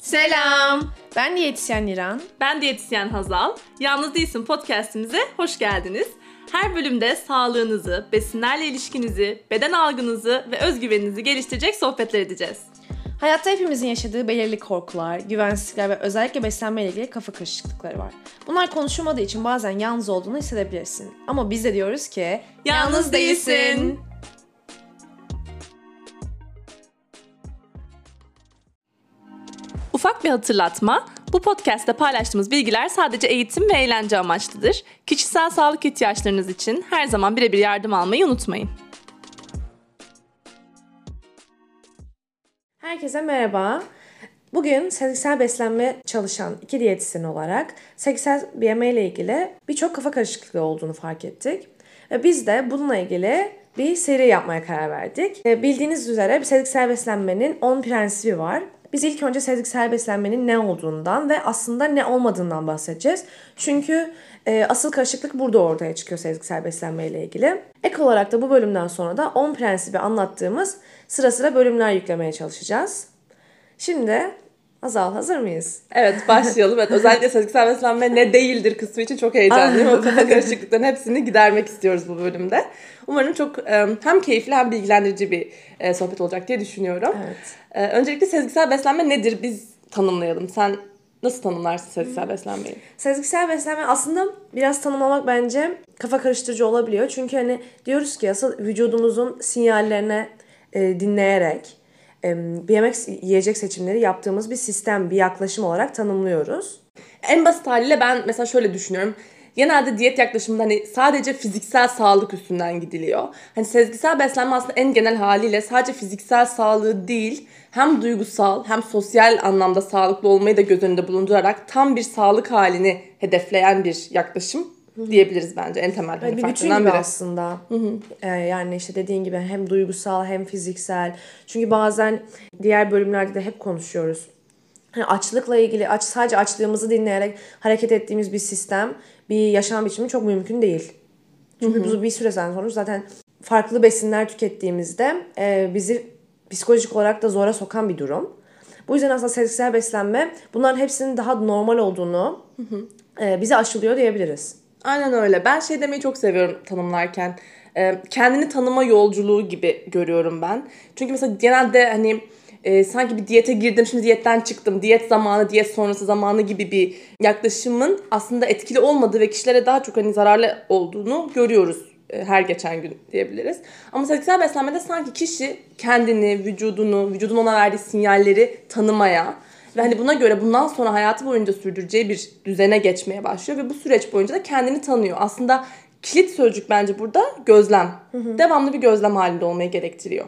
Selam. Ben diyetisyen İran. Ben diyetisyen Hazal. Yalnız Değilsin podcastimize hoş geldiniz. Her bölümde sağlığınızı, besinlerle ilişkinizi, beden algınızı ve özgüveninizi geliştirecek sohbetler edeceğiz. Hayatta hepimizin yaşadığı belirli korkular, güvensizlikler ve özellikle beslenme ile ilgili kafa karışıklıkları var. Bunlar konuşulmadığı için bazen yalnız olduğunu hissedebilirsin. Ama biz de diyoruz ki Yalnız değilsin. Ufak bir hatırlatma. Bu podcast'te paylaştığımız bilgiler sadece eğitim ve eğlence amaçlıdır. Kişisel sağlık ihtiyaçlarınız için her zaman birebir yardım almayı unutmayın. Herkese merhaba. Bugün sezgisel beslenme çalışan iki diyetisyen olarak sezgisel BMI ile ilgili birçok kafa karışıklığı olduğunu fark ettik. Ve biz de bununla ilgili bir seri yapmaya karar verdik. Bildiğiniz üzere bir sezgisel beslenmenin 10 prensibi var. Biz ilk önce sezgisel beslenmenin ne olduğundan ve aslında ne olmadığından bahsedeceğiz. Çünkü e, asıl karışıklık burada ortaya çıkıyor sezgisel beslenme ilgili. Ek olarak da bu bölümden sonra da 10 prensibi anlattığımız sıra sıra bölümler yüklemeye çalışacağız. Şimdi Azal hazır mıyız? Evet başlayalım. Evet, özellikle sezgisel beslenme ne değildir kısmı için çok heyecanlıyım. o kafa karışıklıkların hepsini gidermek istiyoruz bu bölümde. Umarım çok hem keyifli hem bilgilendirici bir e, sohbet olacak diye düşünüyorum. Evet. E, öncelikle sezgisel beslenme nedir biz tanımlayalım. Sen nasıl tanımlarsın sezgisel beslenmeyi? Sezgisel beslenme aslında biraz tanımlamak bence kafa karıştırıcı olabiliyor. Çünkü hani diyoruz ki asıl vücudumuzun sinyallerine e, dinleyerek yemek yiyecek seçimleri yaptığımız bir sistem, bir yaklaşım olarak tanımlıyoruz. En basit haliyle ben mesela şöyle düşünüyorum. Genelde diyet yaklaşımında hani sadece fiziksel sağlık üstünden gidiliyor. Hani sezgisel beslenme aslında en genel haliyle sadece fiziksel sağlığı değil hem duygusal hem sosyal anlamda sağlıklı olmayı da göz önünde bulundurarak tam bir sağlık halini hedefleyen bir yaklaşım diyebiliriz bence en temel hani bir gibi biri. aslında. Ee, yani işte dediğin gibi hem duygusal hem fiziksel. Çünkü bazen diğer bölümlerde de hep konuşuyoruz. Hani açlıkla ilgili aç sadece açlığımızı dinleyerek hareket ettiğimiz bir sistem, bir yaşam biçimi çok mümkün değil. Çünkü bu bir süre sonra zaten farklı besinler tükettiğimizde e, bizi psikolojik olarak da zora sokan bir durum. Bu yüzden aslında sezgisel beslenme bunların hepsinin daha normal olduğunu e, bize aşılıyor diyebiliriz. Aynen öyle. Ben şey demeyi çok seviyorum tanımlarken. Ee, kendini tanıma yolculuğu gibi görüyorum ben. Çünkü mesela genelde hani e, sanki bir diyete girdim şimdi diyetten çıktım. Diyet zamanı, diyet sonrası zamanı gibi bir yaklaşımın aslında etkili olmadığı ve kişilere daha çok hani zararlı olduğunu görüyoruz e, her geçen gün diyebiliriz. Ama sezgisel beslenmede sanki kişi kendini, vücudunu, vücudun ona verdiği sinyalleri tanımaya ve hani buna göre bundan sonra hayatı boyunca sürdüreceği bir düzene geçmeye başlıyor ve bu süreç boyunca da kendini tanıyor. Aslında kilit sözcük bence burada gözlem. Devamlı bir gözlem halinde olmayı gerektiriyor.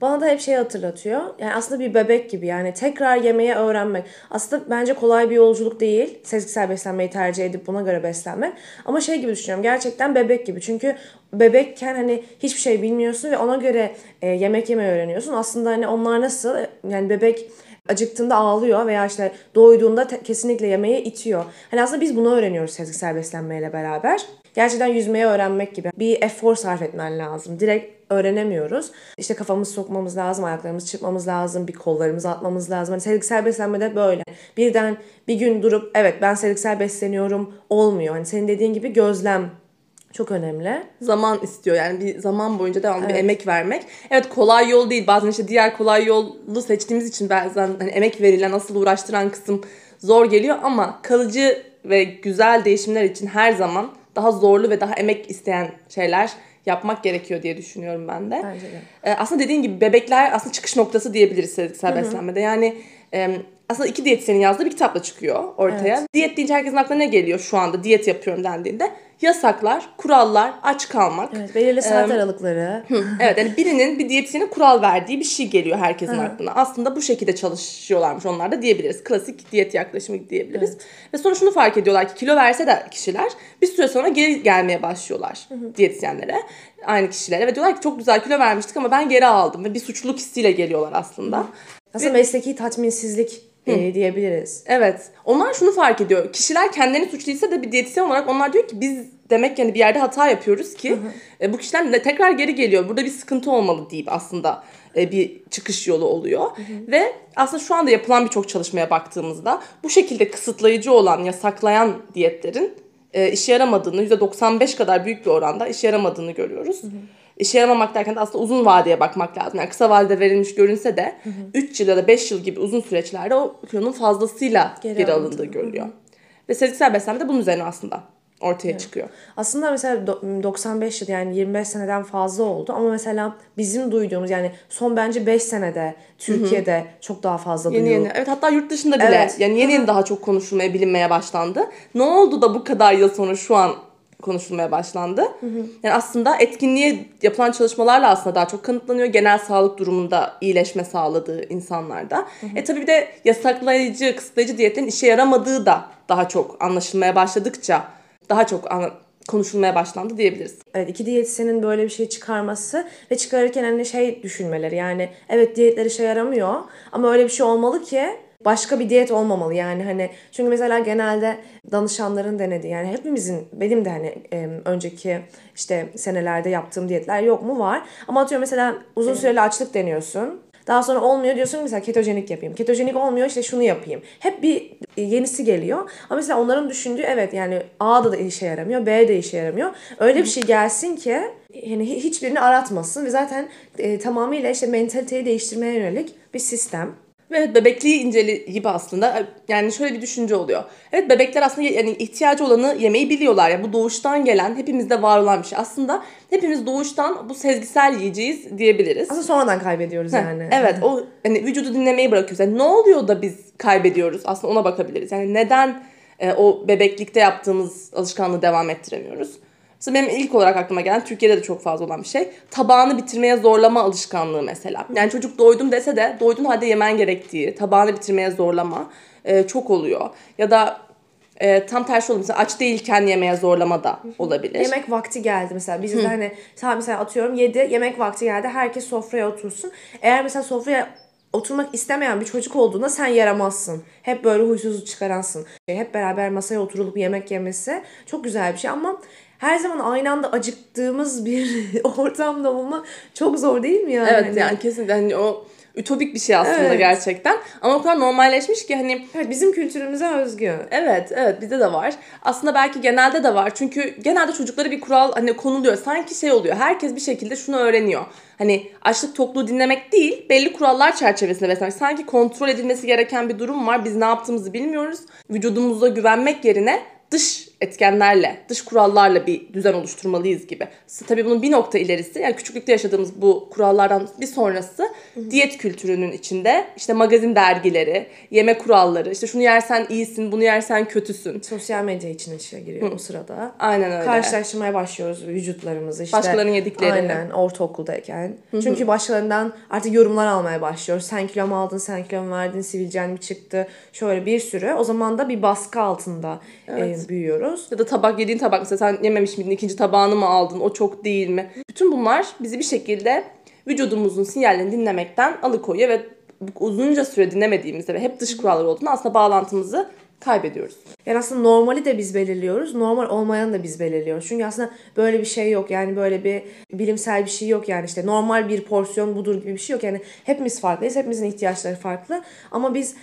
Bana da hep şey hatırlatıyor. Yani aslında bir bebek gibi yani tekrar yemeği öğrenmek. Aslında bence kolay bir yolculuk değil. Sezgisel beslenmeyi tercih edip buna göre beslenmek. Ama şey gibi düşünüyorum. Gerçekten bebek gibi. Çünkü bebekken hani hiçbir şey bilmiyorsun ve ona göre e, yemek yemeyi öğreniyorsun. Aslında hani onlar nasıl yani bebek acıktığında ağlıyor veya işte doyduğunda te- kesinlikle yemeği itiyor. Hani aslında biz bunu öğreniyoruz sezgisel beslenmeyle beraber. Gerçekten yüzmeyi öğrenmek gibi. Bir efor sarf etmen lazım. Direkt öğrenemiyoruz. İşte kafamızı sokmamız lazım, ayaklarımızı çırpmamız lazım, bir kollarımızı atmamız lazım. Hani sezgisel beslenmede böyle. Birden bir gün durup evet ben sezgisel besleniyorum olmuyor. Hani senin dediğin gibi gözlem çok önemli. Zaman istiyor yani bir zaman boyunca devamlı bir emek vermek. Evet kolay yol değil. Bazen işte diğer kolay yolu seçtiğimiz için bazen hani emek verilen, asıl uğraştıran kısım zor geliyor ama kalıcı ve güzel değişimler için her zaman daha zorlu ve daha emek isteyen şeyler yapmak gerekiyor diye düşünüyorum ben de. Bence de. Ee, aslında dediğin gibi bebekler aslında çıkış noktası diyebiliriz sezgisel beslenmede. Yani e, aslında iki diyetisyenin yazdığı bir kitapla çıkıyor ortaya. Evet. Diyet deyince herkesin aklına ne geliyor şu anda diyet yapıyorum dendiğinde? Yasaklar, kurallar, aç kalmak. Evet, belirli saat aralıkları. evet yani birinin bir diyetisyenin kural verdiği bir şey geliyor herkesin aklına. Aslında bu şekilde çalışıyorlarmış onlar da diyebiliriz. Klasik diyet yaklaşımı diyebiliriz. Ve sonra şunu fark ediyorlar ki kilo verse de kişiler bir süre sonra geri gelmeye başlıyorlar diyetisyenlere. Aynı kişilere ve diyorlar ki çok güzel kilo vermiştik ama ben geri aldım ve bir suçluluk hissiyle geliyorlar aslında. Aslında mesleki tatminsizlik e, diyebiliriz. Evet. Onlar şunu fark ediyor. Kişiler kendilerini suçluysa da bir diyetisyen olarak onlar diyor ki biz demek yani bir yerde hata yapıyoruz ki e, bu kişiler de tekrar geri geliyor. Burada bir sıkıntı olmalı deyip aslında e, bir çıkış yolu oluyor. Ve aslında şu anda yapılan birçok çalışmaya baktığımızda bu şekilde kısıtlayıcı olan, yasaklayan diyetlerin e, işe yaramadığını, %95 kadar büyük bir oranda işe yaramadığını görüyoruz. Hı hı. İşe yaramamak derken de aslında uzun vadeye bakmak lazım. Yani kısa vadede verilmiş görünse de hı hı. 3 yıl ya da 5 yıl gibi uzun süreçlerde o kilonun fazlasıyla geri, geri alındığı görülüyor. Hı hı. Ve sezgisel beslenme de bunun üzerine aslında ortaya evet. çıkıyor. Aslında mesela 95 yıl yani 25 seneden fazla oldu ama mesela bizim duyduğumuz yani son bence 5 senede Türkiye'de Hı-hı. çok daha fazla yeni duyuyor. Yeni. Evet hatta yurt dışında bile evet. yani yeni yeni daha çok konuşulmaya bilinmeye başlandı. Ne oldu da bu kadar yıl sonra şu an konuşulmaya başlandı. Hı hı. Yani aslında etkinliğe yapılan çalışmalarla aslında daha çok kanıtlanıyor. Genel sağlık durumunda iyileşme sağladığı insanlarda. Hı hı. E tabii bir de yasaklayıcı, kısıtlayıcı diyetlerin işe yaramadığı da daha çok anlaşılmaya başladıkça daha çok an- konuşulmaya başlandı diyebiliriz. Evet iki diyetisyenin böyle bir şey çıkarması ve çıkarırken hani şey düşünmeleri yani evet diyetler işe yaramıyor ama öyle bir şey olmalı ki başka bir diyet olmamalı yani hani çünkü mesela genelde danışanların denediği yani hepimizin benim de hani önceki işte senelerde yaptığım diyetler yok mu var ama atıyorum mesela uzun süreli açlık deniyorsun daha sonra olmuyor diyorsun mesela ketojenik yapayım. Ketojenik olmuyor işte şunu yapayım. Hep bir e, yenisi geliyor. Ama mesela onların düşündüğü evet yani A'da da işe yaramıyor, B de işe yaramıyor. Öyle bir şey gelsin ki yani hiçbirini aratmasın ve zaten e, tamamıyla işte mentaliteyi değiştirmeye yönelik bir sistem. Ve bebekliği inceleyip aslında yani şöyle bir düşünce oluyor. Evet bebekler aslında yani ihtiyacı olanı yemeyi biliyorlar. Yani bu doğuştan gelen hepimizde var olan bir şey. Aslında hepimiz doğuştan bu sezgisel yiyeceğiz diyebiliriz. Aslında sonradan kaybediyoruz yani. Evet o hani vücudu dinlemeyi bırakıyoruz. Yani ne oluyor da biz kaybediyoruz? Aslında ona bakabiliriz. Yani neden e, o bebeklikte yaptığımız alışkanlığı devam ettiremiyoruz? Mesela benim ilk olarak aklıma gelen Türkiye'de de çok fazla olan bir şey. Tabağını bitirmeye zorlama alışkanlığı mesela. Yani çocuk doydum dese de doydun halde yemen gerektiği, tabağını bitirmeye zorlama e, çok oluyor. Ya da e, tam tersi oluyor. Mesela aç değilken yemeye zorlama da olabilir. Yemek vakti geldi mesela. Biz de hani mesela atıyorum yedi yemek vakti geldi. Herkes sofraya otursun. Eğer mesela sofraya oturmak istemeyen bir çocuk olduğunda sen yaramazsın. Hep böyle huysuzluk çıkaransın. Hep beraber masaya oturulup yemek yemesi çok güzel bir şey ama her zaman aynı anda acıktığımız bir ortamda olma çok zor değil mi yani? Evet yani kesinlikle hani o ütopik bir şey aslında evet. gerçekten. Ama o kadar normalleşmiş ki hani... Evet bizim kültürümüze özgü. Evet evet bizde de var. Aslında belki genelde de var. Çünkü genelde çocuklara bir kural hani konuluyor. Sanki şey oluyor. Herkes bir şekilde şunu öğreniyor. Hani açlık tokluğu dinlemek değil belli kurallar çerçevesinde beslemek. Sanki kontrol edilmesi gereken bir durum var. Biz ne yaptığımızı bilmiyoruz. Vücudumuza güvenmek yerine dış etkenlerle, dış kurallarla bir düzen oluşturmalıyız gibi. Tabii bunun bir nokta ilerisi yani küçüklükte yaşadığımız bu kurallardan bir sonrası Hı-hı. diyet kültürünün içinde işte magazin dergileri, yeme kuralları, işte şunu yersen iyisin, bunu yersen kötüsün. Sosyal medya için içine giriyor Hı. o sırada. Aynen öyle. Karşılaştırmaya başlıyoruz vücutlarımızı işte. Başkalarının yediklerini. Aynen ortaokuldayken. Hı-hı. Çünkü başkalarından artık yorumlar almaya başlıyoruz. Sen kilo mu aldın, sen kilo mu verdin, sivilcen mi çıktı? Şöyle bir sürü. O zaman da bir baskı altında evet. e, büyüyoruz yiyoruz. Ya da tabak yediğin tabak mesela sen yememiş miydin ikinci tabağını mı aldın o çok değil mi? Bütün bunlar bizi bir şekilde vücudumuzun sinyallerini dinlemekten alıkoyuyor ve uzunca süre dinlemediğimizde ve hep dış kurallar olduğunda aslında bağlantımızı kaybediyoruz. Yani aslında normali de biz belirliyoruz. Normal olmayanı da biz belirliyoruz. Çünkü aslında böyle bir şey yok. Yani böyle bir bilimsel bir şey yok. Yani işte normal bir porsiyon budur gibi bir şey yok. Yani hepimiz farklıyız. Hepimizin ihtiyaçları farklı. Ama biz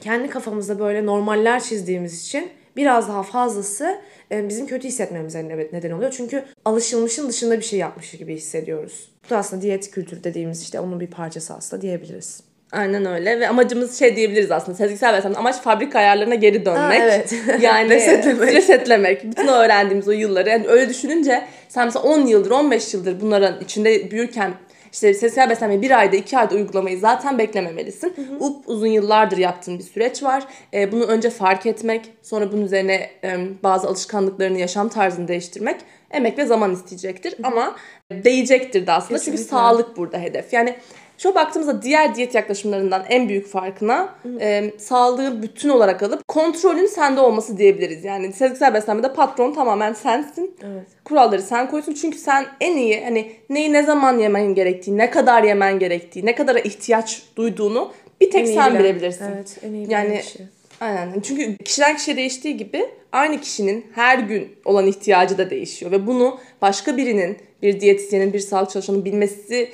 kendi kafamızda böyle normaller çizdiğimiz için biraz daha fazlası e, bizim kötü hissetmemize neden oluyor. Çünkü alışılmışın dışında bir şey yapmış gibi hissediyoruz. Bu da aslında diyet kültürü dediğimiz işte onun bir parçası aslında diyebiliriz. Aynen öyle ve amacımız şey diyebiliriz aslında sezgisel beslenme amaç fabrika ayarlarına geri dönmek. Aa, evet. Yani resetlemek. resetlemek. Bütün o öğrendiğimiz o yılları yani öyle düşününce sen mesela 10 yıldır 15 yıldır bunların içinde büyürken işte sezgisel beslenmeyi bir ayda iki ayda uygulamayı zaten beklememelisin. Hı hı. Up uzun yıllardır yaptığın bir süreç var. E, bunu önce fark etmek, sonra bunun üzerine e, bazı alışkanlıklarını, yaşam tarzını değiştirmek emek ve zaman isteyecektir. Hı hı. Ama değecektir de aslında. Kesinlikle. Çünkü sağlık burada hedef. Yani şu baktığımızda diğer diyet yaklaşımlarından en büyük farkına e, sağlığı bütün olarak alıp kontrolün sende olması diyebiliriz. Yani sezgisel beslenmede patron tamamen sensin. Evet. Kuralları sen koyuyorsun çünkü sen en iyi hani neyi ne zaman yemen gerektiği, ne kadar yemen gerektiği, ne kadara ihtiyaç duyduğunu bir tek en sen bilen. bilebilirsin. Evet, en iyi yani kişi. Aynen. Çünkü kişiden kişiye değiştiği gibi aynı kişinin her gün olan ihtiyacı da değişiyor ve bunu başka birinin, bir diyetisyenin, bir sağlık çalışanının bilmesi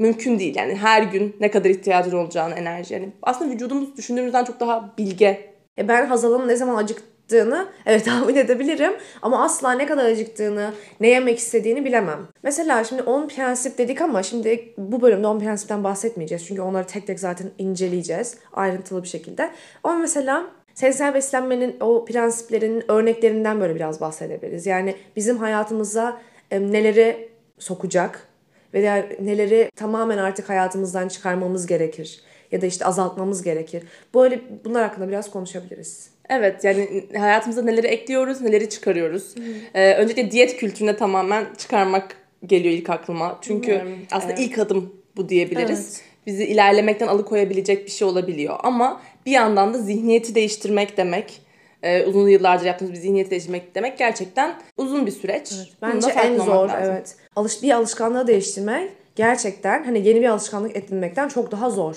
mümkün değil. Yani her gün ne kadar ihtiyacın olacağını enerji. Yani aslında vücudumuz düşündüğümüzden çok daha bilge. E ben Hazal'ın ne zaman acıktığını evet tahmin edebilirim ama asla ne kadar acıktığını, ne yemek istediğini bilemem. Mesela şimdi 10 prensip dedik ama şimdi bu bölümde 10 prensipten bahsetmeyeceğiz. Çünkü onları tek tek zaten inceleyeceğiz ayrıntılı bir şekilde. Ama mesela Sezgisel beslenmenin o prensiplerinin örneklerinden böyle biraz bahsedebiliriz. Yani bizim hayatımıza e, neleri sokacak ve diğer neleri tamamen artık hayatımızdan çıkarmamız gerekir ya da işte azaltmamız gerekir. Böyle bunlar hakkında biraz konuşabiliriz. Evet yani hayatımıza neleri ekliyoruz, neleri çıkarıyoruz. Ee, öncelikle diyet kültürüne tamamen çıkarmak geliyor ilk aklıma. Çünkü Bilmiyorum. aslında Evet. ilk adım bu diyebiliriz. Evet. Bizi ilerlemekten alıkoyabilecek bir şey olabiliyor. Ama bir yandan da zihniyeti değiştirmek demek, e, uzun yıllardır yaptığımız bir zihniyeti değiştirmek demek gerçekten uzun bir süreç. Da Bence en zor lazım. evet. Alış bir alışkanlığı değiştirmek gerçekten hani yeni bir alışkanlık edinmekten çok daha zor.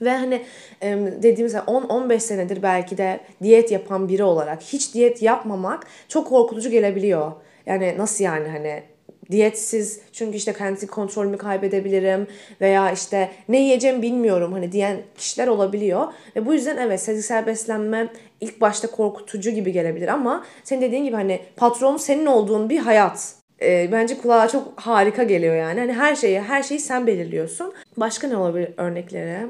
Ve hani dediğimiz gibi 10-15 senedir belki de diyet yapan biri olarak hiç diyet yapmamak çok korkutucu gelebiliyor. Yani nasıl yani hani diyetsiz çünkü işte kendi kontrolümü kaybedebilirim veya işte ne yiyeceğim bilmiyorum hani diyen kişiler olabiliyor. Ve bu yüzden evet sezgisel beslenme ilk başta korkutucu gibi gelebilir ama senin dediğin gibi hani patron senin olduğun bir hayat. Ee, bence kulağa çok harika geliyor yani. Hani her şeyi her şeyi sen belirliyorsun. Başka ne olabilir örnekleri?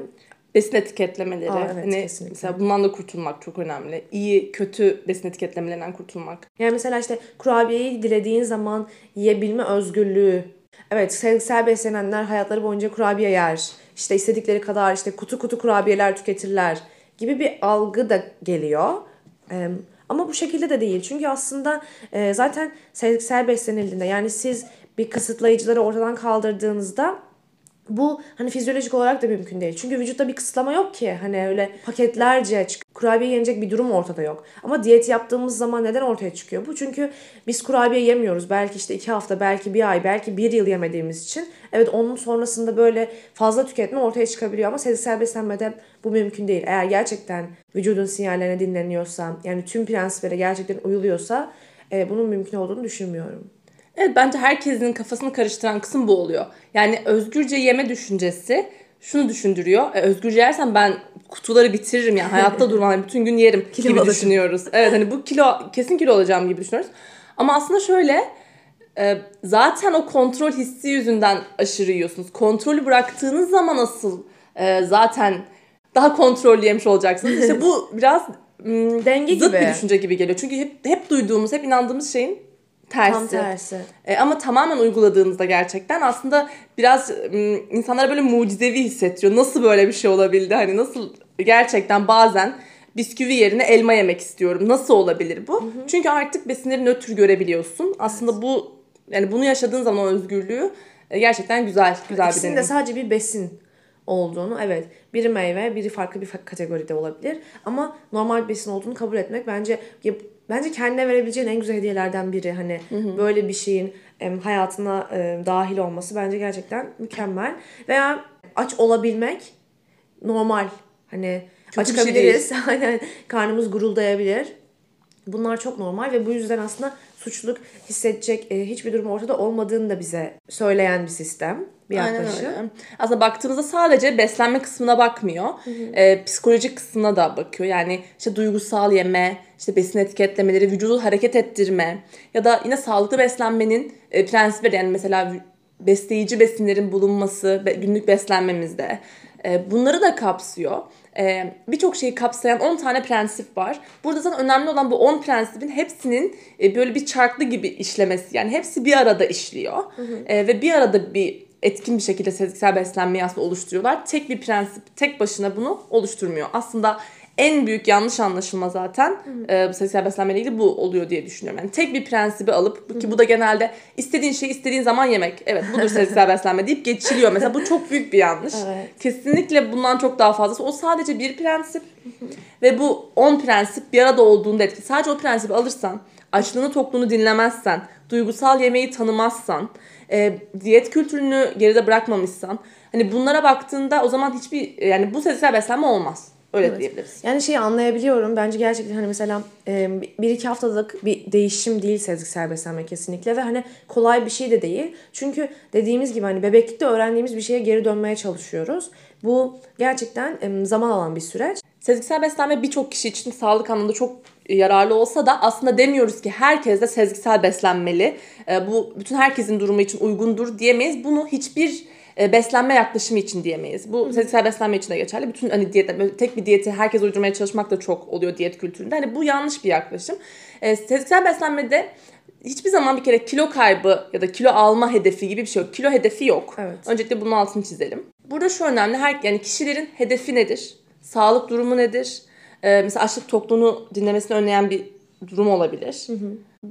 Besin etiketlemeleri. Aa, evet, hani kesinlikle. mesela bundan da kurtulmak çok önemli. İyi, kötü besin etiketlemelerinden kurtulmak. Yani mesela işte kurabiyeyi dilediğin zaman yiyebilme özgürlüğü. Evet sevgisel beslenenler hayatları boyunca kurabiye yer. İşte istedikleri kadar işte kutu kutu kurabiyeler tüketirler gibi bir algı da geliyor. Ee, ama bu şekilde de değil. Çünkü aslında e, zaten sevgisel beslenildiğinde yani siz bir kısıtlayıcıları ortadan kaldırdığınızda bu hani fizyolojik olarak da mümkün değil. Çünkü vücutta bir kısıtlama yok ki. Hani öyle paketlerce kurabiye yenecek bir durum ortada yok. Ama diyet yaptığımız zaman neden ortaya çıkıyor bu? Çünkü biz kurabiye yemiyoruz. Belki işte iki hafta, belki bir ay, belki bir yıl yemediğimiz için. Evet onun sonrasında böyle fazla tüketme ortaya çıkabiliyor. Ama sezgisel beslenmede bu mümkün değil. Eğer gerçekten vücudun sinyallerine dinleniyorsa, yani tüm prensiplere gerçekten uyuluyorsa e, bunun mümkün olduğunu düşünmüyorum. Evet bence herkesin kafasını karıştıran kısım bu oluyor. Yani özgürce yeme düşüncesi şunu düşündürüyor. E, özgürce yersem ben kutuları bitiririm yani hayatta durmam bütün gün yerim Kilo gibi alırım. düşünüyoruz. Evet hani bu kilo kesin kilo olacağım gibi düşünüyoruz. Ama aslında şöyle e, zaten o kontrol hissi yüzünden aşırı yiyorsunuz. Kontrolü bıraktığınız zaman asıl e, zaten daha kontrollü yemiş olacaksınız. İşte bu biraz Denge zıt gibi. bir düşünce gibi geliyor. Çünkü hep, hep duyduğumuz, hep inandığımız şeyin tersi. Tam tersi. E, ama tamamen uyguladığınızda gerçekten aslında biraz m, insanlara böyle mucizevi hissettiriyor. Nasıl böyle bir şey olabildi? Hani nasıl gerçekten bazen bisküvi yerine elma yemek istiyorum. Nasıl olabilir bu? Çünkü artık besinleri nötr görebiliyorsun. Aslında bu yani bunu yaşadığın zaman o özgürlüğü e, gerçekten güzel, güzel bir İkisinin de deneyim. sadece bir besin olduğunu evet biri meyve biri farklı bir kategoride olabilir ama normal besin olduğunu kabul etmek bence bence kendine verebileceğin en güzel hediyelerden biri. Hani böyle bir şeyin em, hayatına em, dahil olması bence gerçekten mükemmel. Veya aç olabilmek normal. Hani bir şey acıkabiliriz aynen. Karnımız guruldayabilir Bunlar çok normal ve bu yüzden aslında suçluluk hissedecek e, hiçbir durum ortada olmadığını da bize söyleyen bir sistem, bir Aynen yaklaşım. öyle. Aslında baktığımızda sadece beslenme kısmına bakmıyor. Ee, psikolojik kısmına da bakıyor. Yani işte duygusal yeme, işte besin etiketlemeleri, vücudu hareket ettirme ya da yine sağlıklı beslenmenin e, prensipleri yani mesela besleyici besinlerin bulunması günlük beslenmemizde. E, bunları da kapsıyor. E, Birçok şeyi kapsayan 10 tane prensip var. Burada zaten önemli olan bu 10 prensibin hepsinin e, böyle bir çarklı gibi işlemesi. Yani hepsi bir arada işliyor. E, ve bir arada bir etkin bir şekilde sezgisel beslenmeyi aslında oluşturuyorlar. Tek bir prensip tek başına bunu oluşturmuyor. Aslında en büyük yanlış anlaşılma zaten e, bu sezgisel beslenmeyle ilgili bu oluyor diye düşünüyorum. Yani tek bir prensibi alıp ki bu da genelde istediğin şeyi istediğin zaman yemek. Evet budur sezgisel beslenme deyip geçiliyor. Mesela bu çok büyük bir yanlış. Evet. Kesinlikle bundan çok daha fazlası. O sadece bir prensip ve bu 10 prensip bir arada olduğunda etki. Sadece o prensibi alırsan, açlığını tokluğunu dinlemezsen, duygusal yemeği tanımazsan, e, diyet kültürünü geride bırakmamışsan, hani bunlara baktığında o zaman hiçbir yani bu sezgisel beslenme olmaz. Öyle Evet. diyebiliriz. Yani şeyi anlayabiliyorum. Bence gerçekten hani mesela e, bir iki haftalık bir değişim değil sezgisel beslenme kesinlikle ve hani kolay bir şey de değil. Çünkü dediğimiz gibi hani bebeklikte öğrendiğimiz bir şeye geri dönmeye çalışıyoruz. Bu gerçekten e, zaman alan bir süreç. Sezgisel beslenme birçok kişi için sağlık anlamında çok yararlı olsa da aslında demiyoruz ki herkes de sezgisel beslenmeli. Bu bütün herkesin durumu için uygundur diyemeyiz. Bunu hiçbir e, beslenme yaklaşımı için diyemeyiz. Bu sezgisel beslenme için de geçerli. Bütün hani diyet, tek bir diyeti herkes uydurmaya çalışmak da çok oluyor diyet kültüründe. Hani bu yanlış bir yaklaşım. E, sezgisel beslenmede hiçbir zaman bir kere kilo kaybı ya da kilo alma hedefi gibi bir şey yok. Kilo hedefi yok. Evet. Öncelikle bunun altını çizelim. Burada şu önemli. Her yani kişilerin hedefi nedir? Sağlık durumu nedir? Ee, mesela açlık tokluğunu dinlemesini önleyen bir durum olabilir.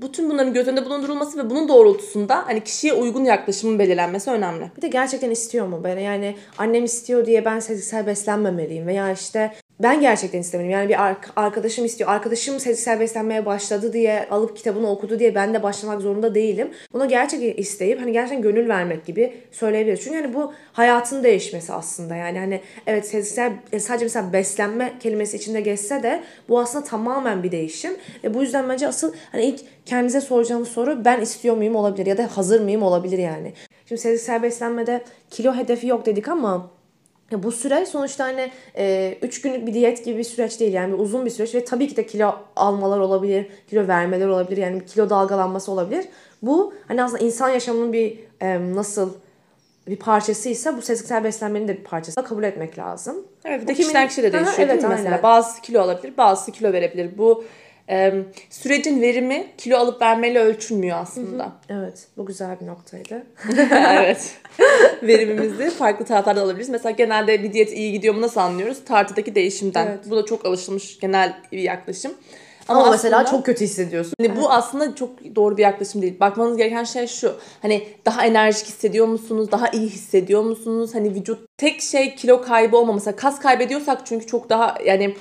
Bütün bunların göz önünde bulundurulması ve bunun doğrultusunda hani kişiye uygun yaklaşımın belirlenmesi önemli. Bir de gerçekten istiyor mu beni? Yani annem istiyor diye ben sezgisel beslenmemeliyim veya işte ben gerçekten istemeliyim. Yani bir ar- arkadaşım istiyor. Arkadaşım sezgisel beslenmeye başladı diye alıp kitabını okudu diye ben de başlamak zorunda değilim. Buna gerçekten isteyip hani gerçekten gönül vermek gibi söyleyebiliriz. Çünkü hani bu hayatın değişmesi aslında. Yani hani evet sezgisel e, sadece mesela beslenme kelimesi içinde geçse de bu aslında tamamen bir değişim. Ve bu yüzden bence asıl hani ilk kendinize soracağınız soru ben istiyor muyum olabilir ya da hazır mıyım olabilir yani. Şimdi sezgisel beslenmede kilo hedefi yok dedik ama ya bu süreç sonuçta hani 3 günlük bir diyet gibi bir süreç değil yani bir uzun bir süreç ve tabii ki de kilo almalar olabilir, kilo vermeler olabilir yani bir kilo dalgalanması olabilir. Bu hani aslında insan yaşamının bir e, nasıl bir parçasıysa bu sezgisel beslenmenin de bir parçası kabul etmek lazım. Evet, bir de kişiden kişiye de Aha, değişiyor evet, değil mi? Mesela bazısı kilo alabilir, bazısı kilo verebilir. Bu e, sürecin verimi kilo alıp vermeyle ölçülmüyor aslında. Evet bu güzel bir noktaydı. evet. Verimimizi farklı taraflarda alabiliriz. Mesela genelde bir diyet iyi gidiyor mu nasıl anlıyoruz? Tartıdaki değişimden. Evet. Bu da çok alışılmış genel bir yaklaşım. Ama, mesela aslında- çok kötü hissediyorsun. Hani bu aslında çok doğru bir yaklaşım değil. Bakmanız gereken şey şu. Hani daha enerjik hissediyor musunuz? Daha iyi hissediyor musunuz? Hani vücut tek şey kilo kaybı olma. Mesela kas kaybediyorsak çünkü çok daha yani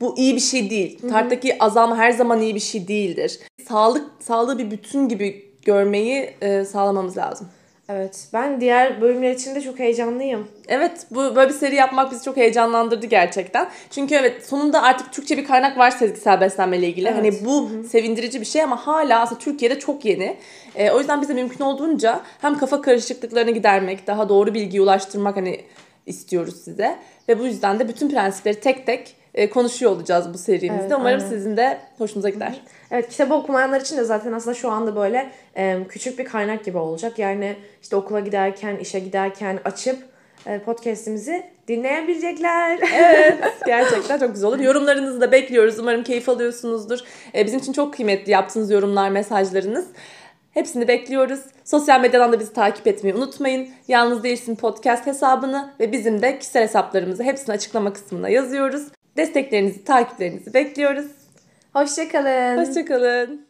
bu iyi bir şey değil. Tarttaki azalma her zaman iyi bir şey değildir. Sağlık sağlığı bir bütün gibi görmeyi e, sağlamamız lazım. Evet ben diğer bölümler için de çok heyecanlıyım. Evet bu böyle bir seri yapmak bizi çok heyecanlandırdı gerçekten. Çünkü evet sonunda artık Türkçe bir kaynak var sezgisel beslenme ile ilgili. Evet. Hani bu sevindirici bir şey ama hala aslında Türkiye'de çok yeni. Ee, o yüzden bize mümkün olduğunca hem kafa karışıklıklarını gidermek, daha doğru bilgiyi ulaştırmak hani istiyoruz size. Ve bu yüzden de bütün prensipleri tek tek e, konuşuyor olacağız bu serimizde. Evet, Umarım aynen. sizin de hoşunuza gider. Evet kitabı okumayanlar için de zaten aslında şu anda böyle e, küçük bir kaynak gibi olacak. Yani işte okula giderken, işe giderken açıp e, podcast'imizi dinleyebilecekler. Evet gerçekten çok güzel olur. Yorumlarınızı da bekliyoruz. Umarım keyif alıyorsunuzdur. Bizim için çok kıymetli yaptığınız yorumlar, mesajlarınız. Hepsini bekliyoruz. Sosyal medyadan da bizi takip etmeyi unutmayın. Yalnız Değilsin podcast hesabını ve bizim de kişisel hesaplarımızı hepsini açıklama kısmına yazıyoruz. Desteklerinizi, takiplerinizi bekliyoruz. Hoşçakalın. Hoşçakalın.